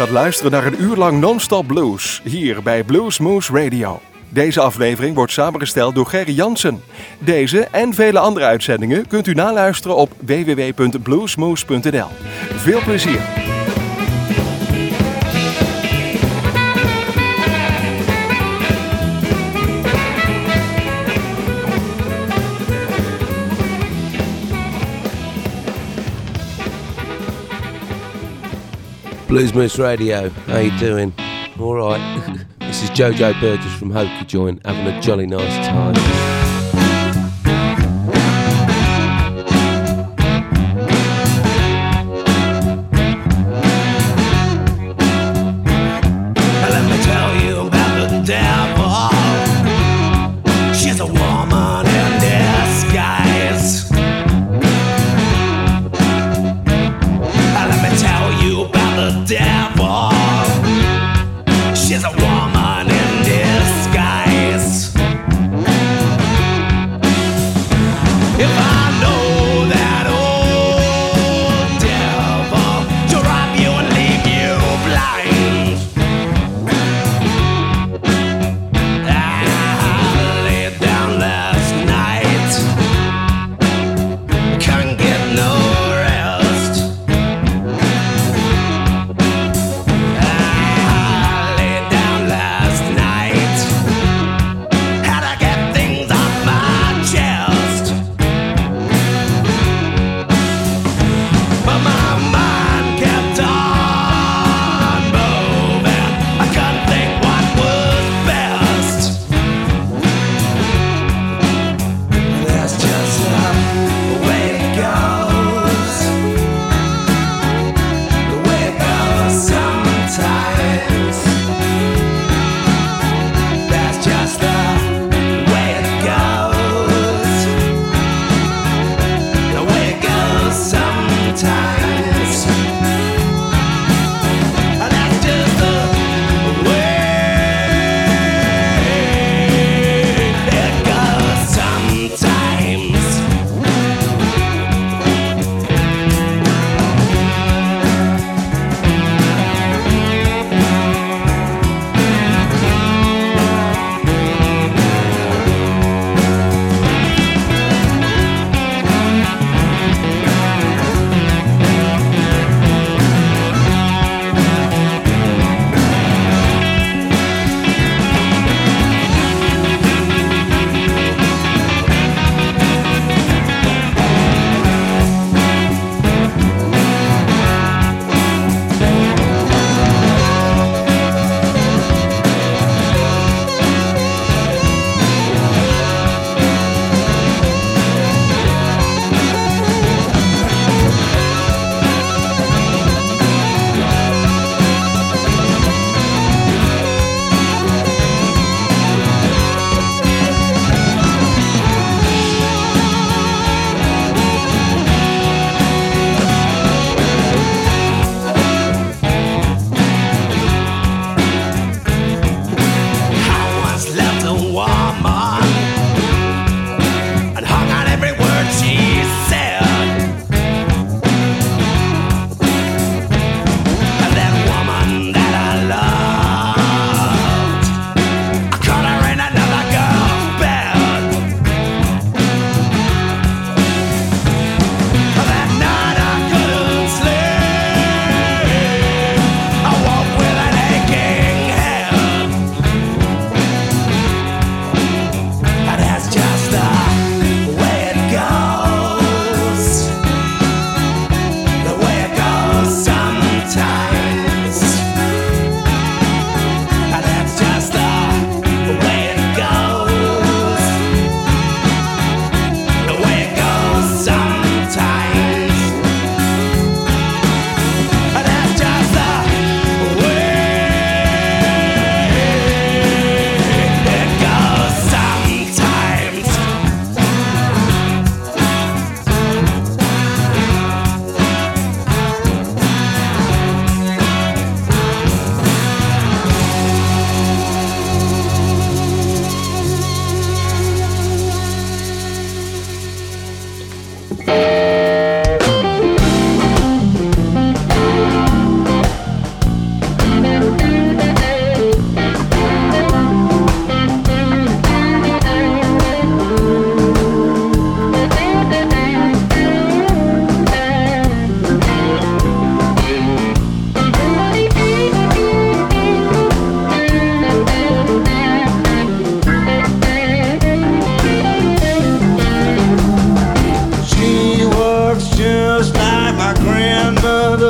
Gaat luisteren naar een uur lang non-stop blues hier bij Blues Moose Radio. Deze aflevering wordt samengesteld door Gerry Jansen. Deze en vele andere uitzendingen kunt u naluisteren op www.bluesmoose.nl. Veel plezier! Blues Moose Radio, how you doing? All right. this is Jojo Burgess from Hokie Joint, having a jolly nice time.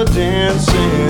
Dancing.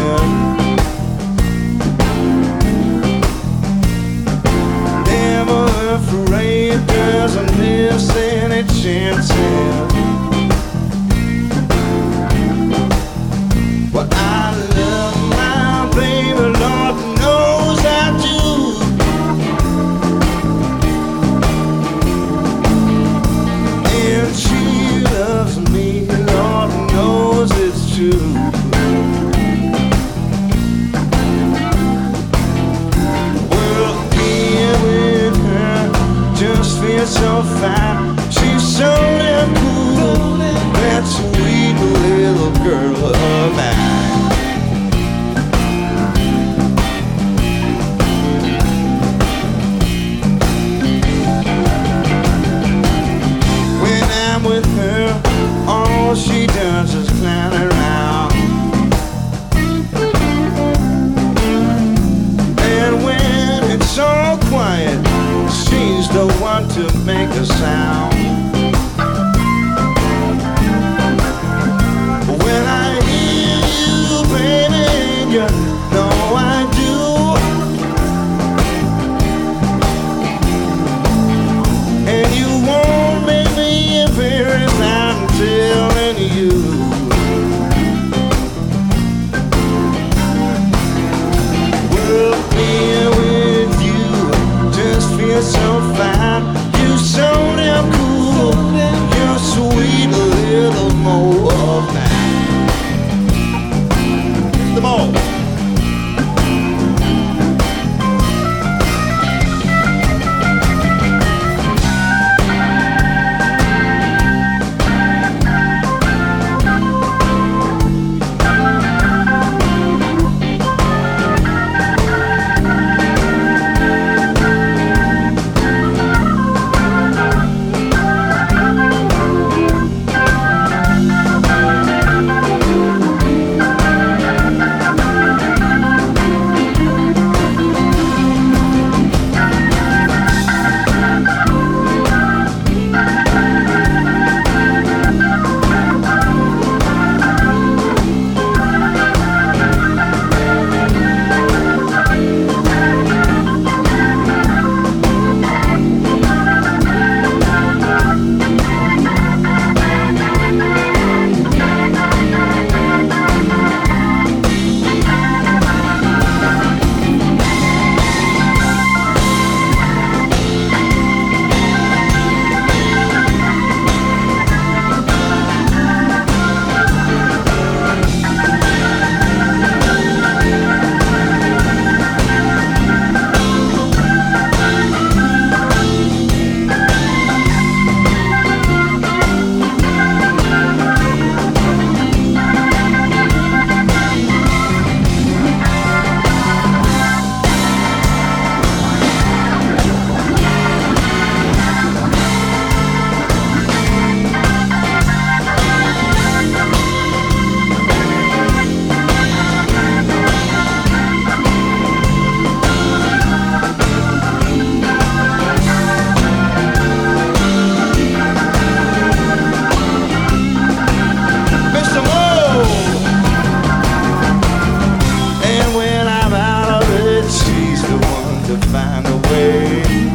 Find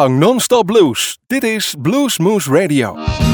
lang non-stop blues. Dit is Blues Moose Radio.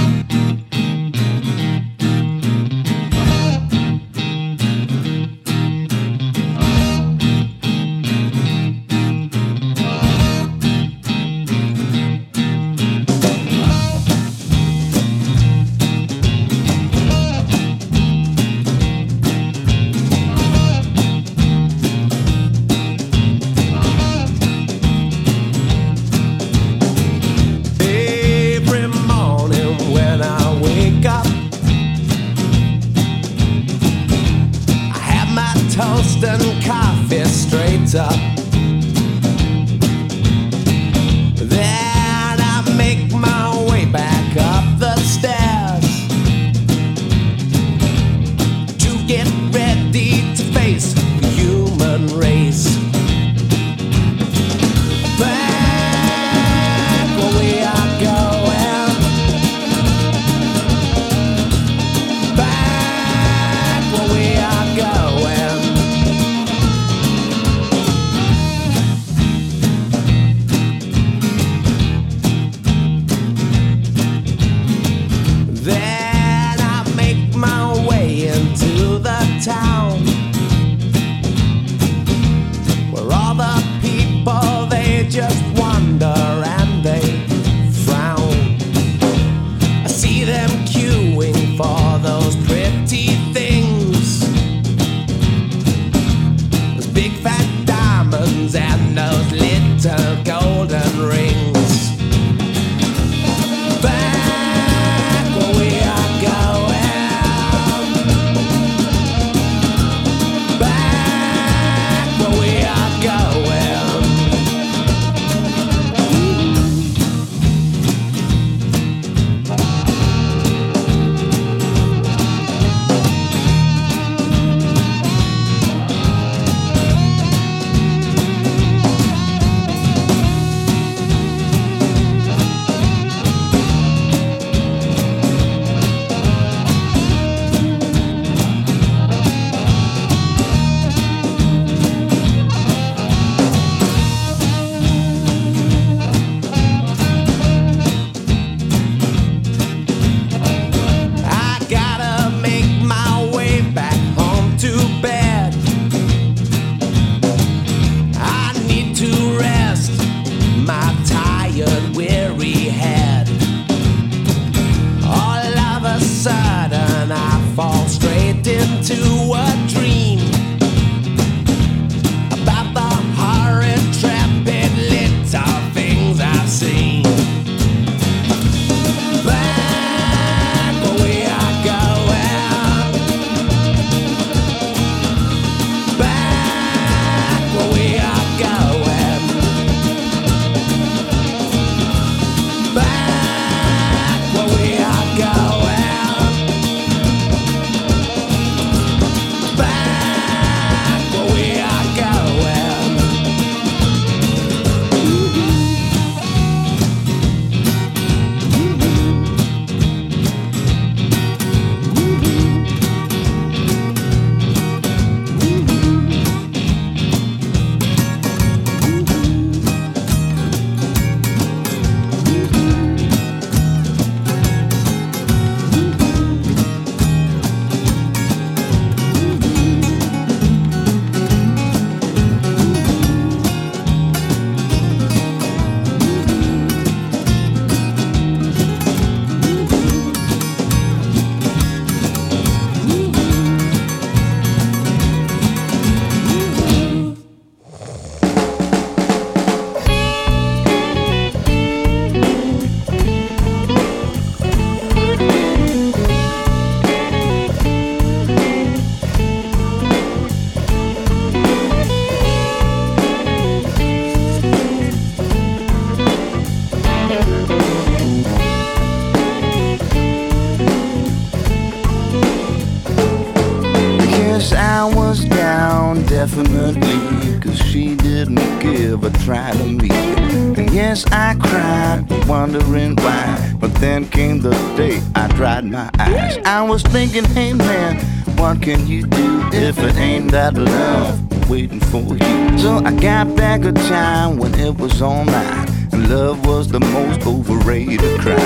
didn't give a try to me. And yes, I cried, wondering why. But then came the day I dried my eyes. I was thinking, hey man, what can you do if it ain't that love waiting for you? So I got back a time when it was online. And love was the most overrated crime.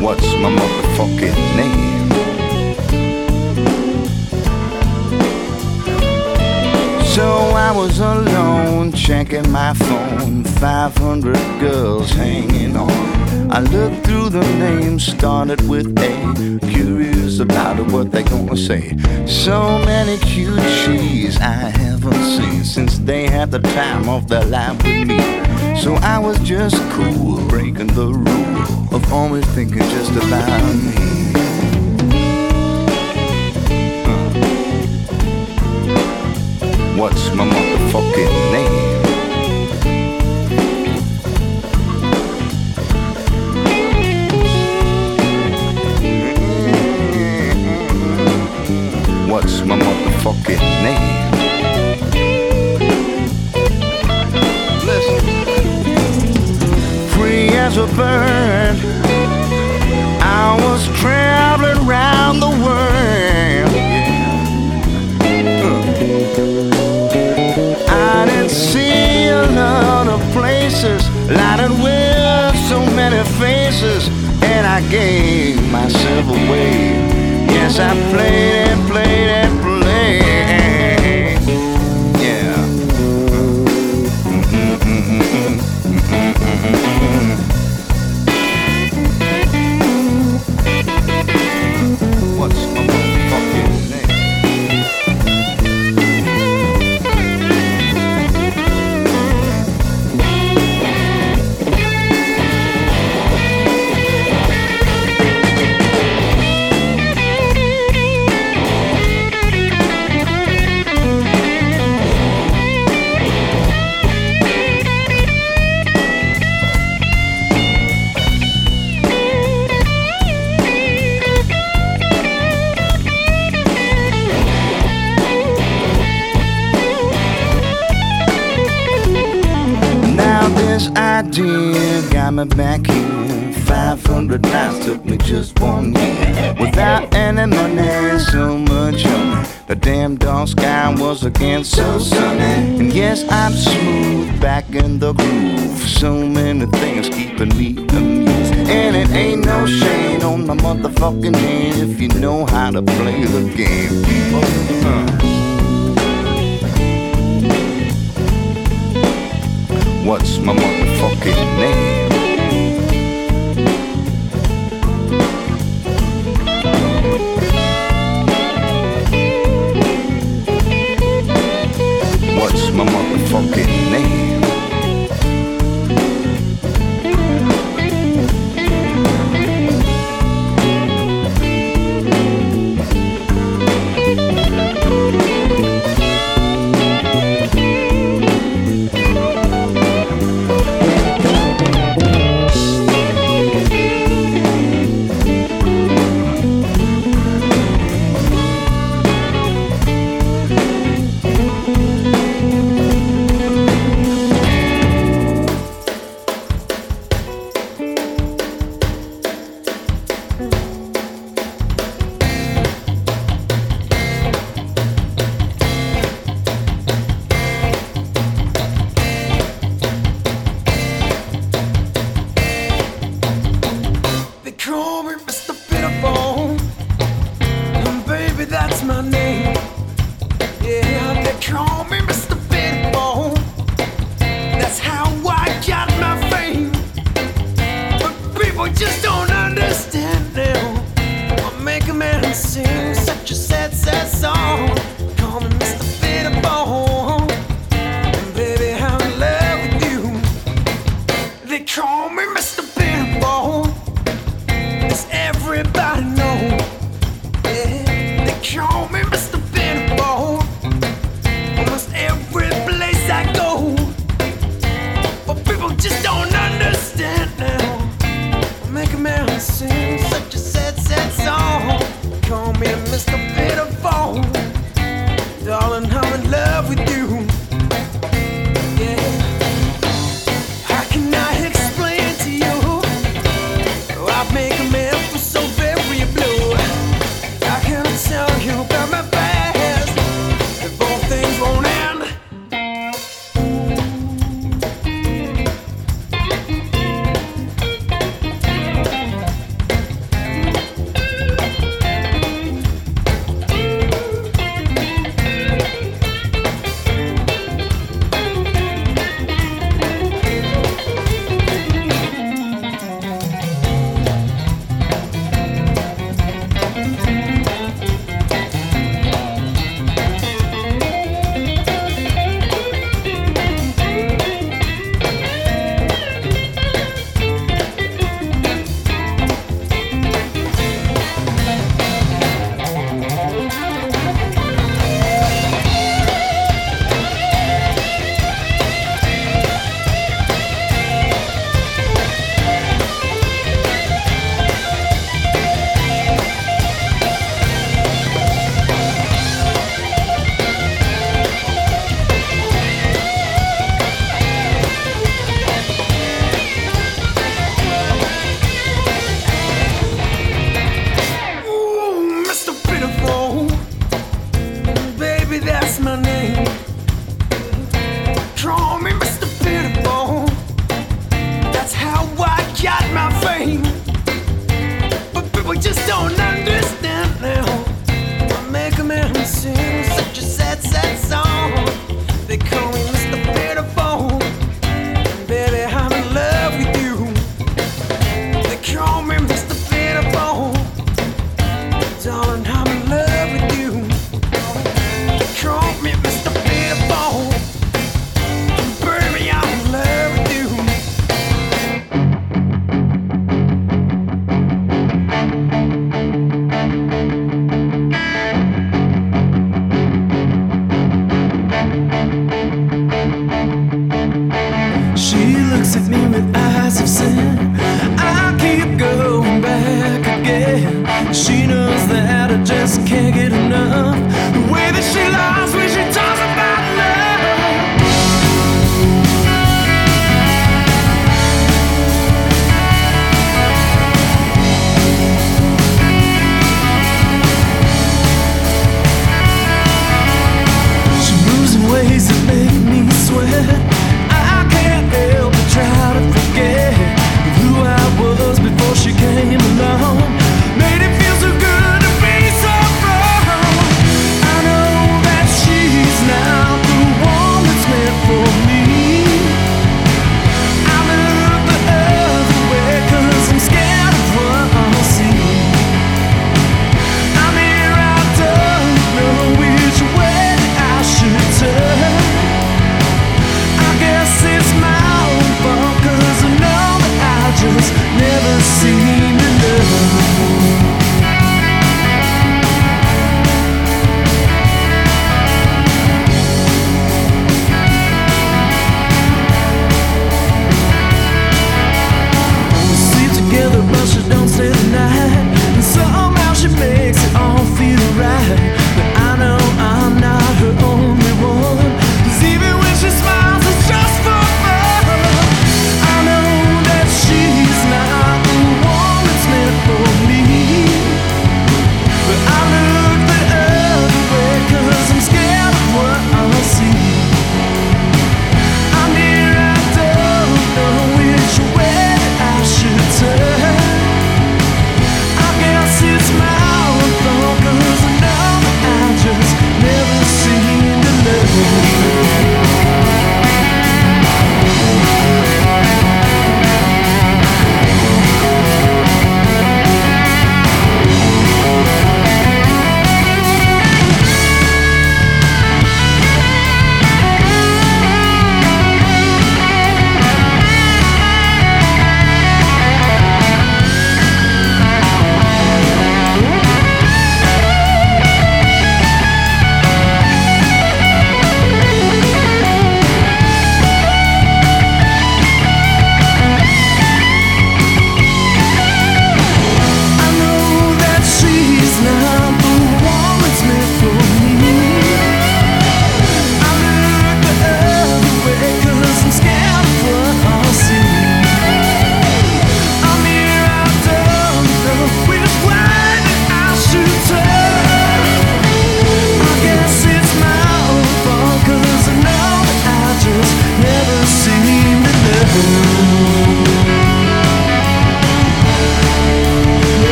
What's my motherfucking name? So I was alone checking my phone, 500 girls hanging on. I looked through the names, started with A, curious about what they gonna say. So many cute cheese I haven't seen since they had the time of their life with me. So I was just cool, breaking the rule of always thinking just about me. What's my motherfucking name? What's my motherfucking name? Free as a bird, I was traveling around the world. Places, lighted with so many faces, and I gave myself away. Yes, I played and played and name if you know how to play the game.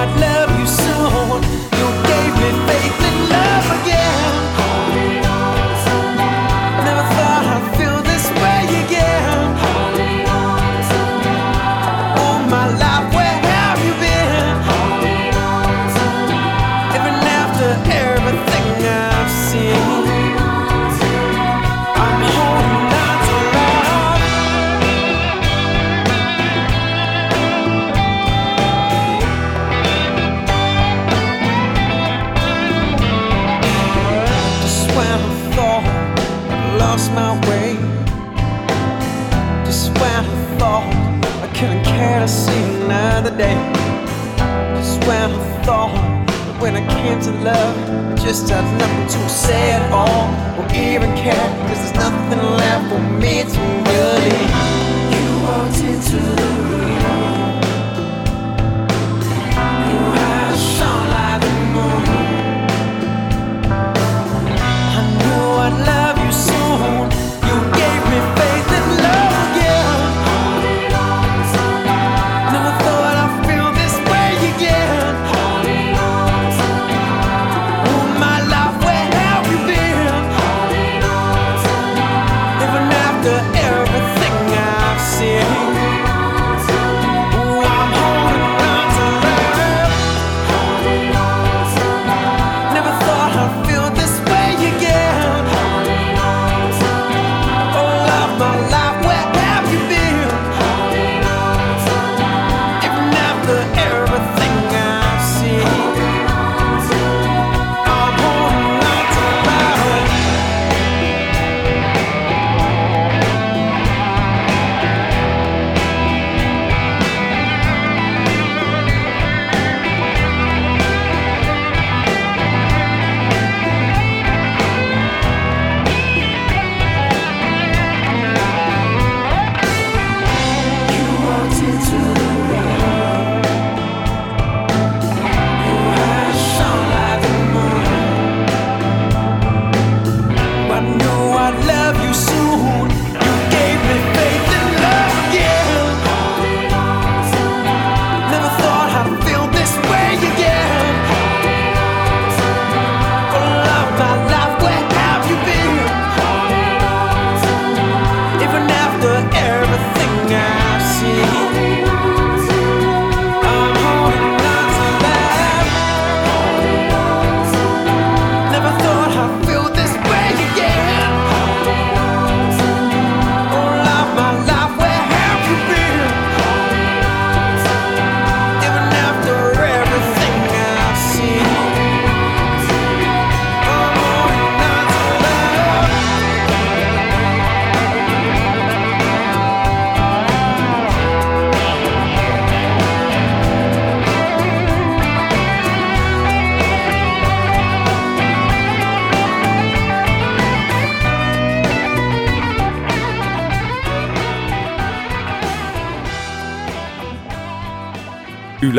I'd love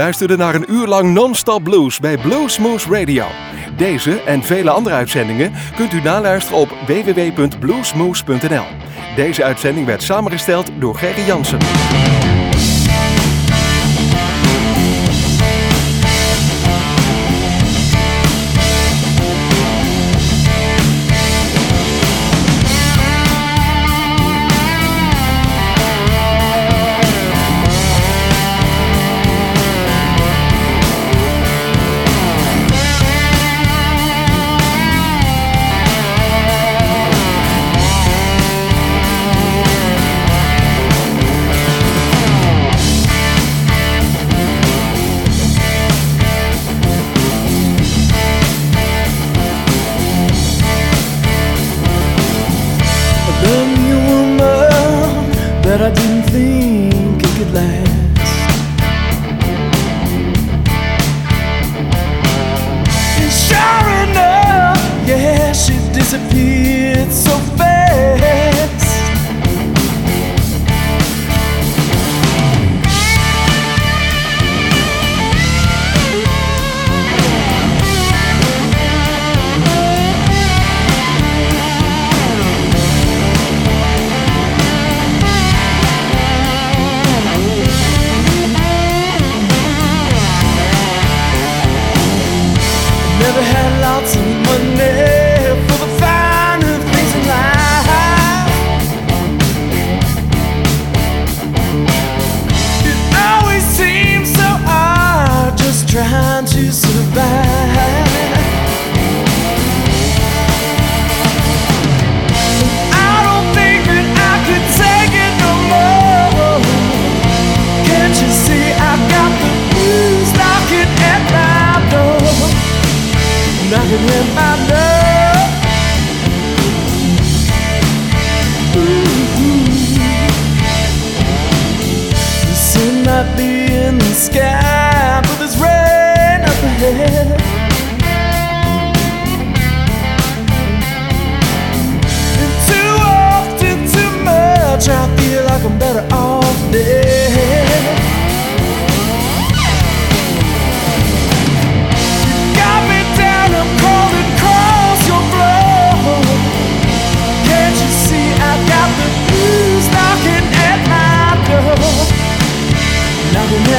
luisterde naar een uur lang non-stop blues bij Bluesmoose Radio. Deze en vele andere uitzendingen kunt u naluisteren op www.bluesmoose.nl. Deze uitzending werd samengesteld door Gerry Jansen.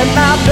and I've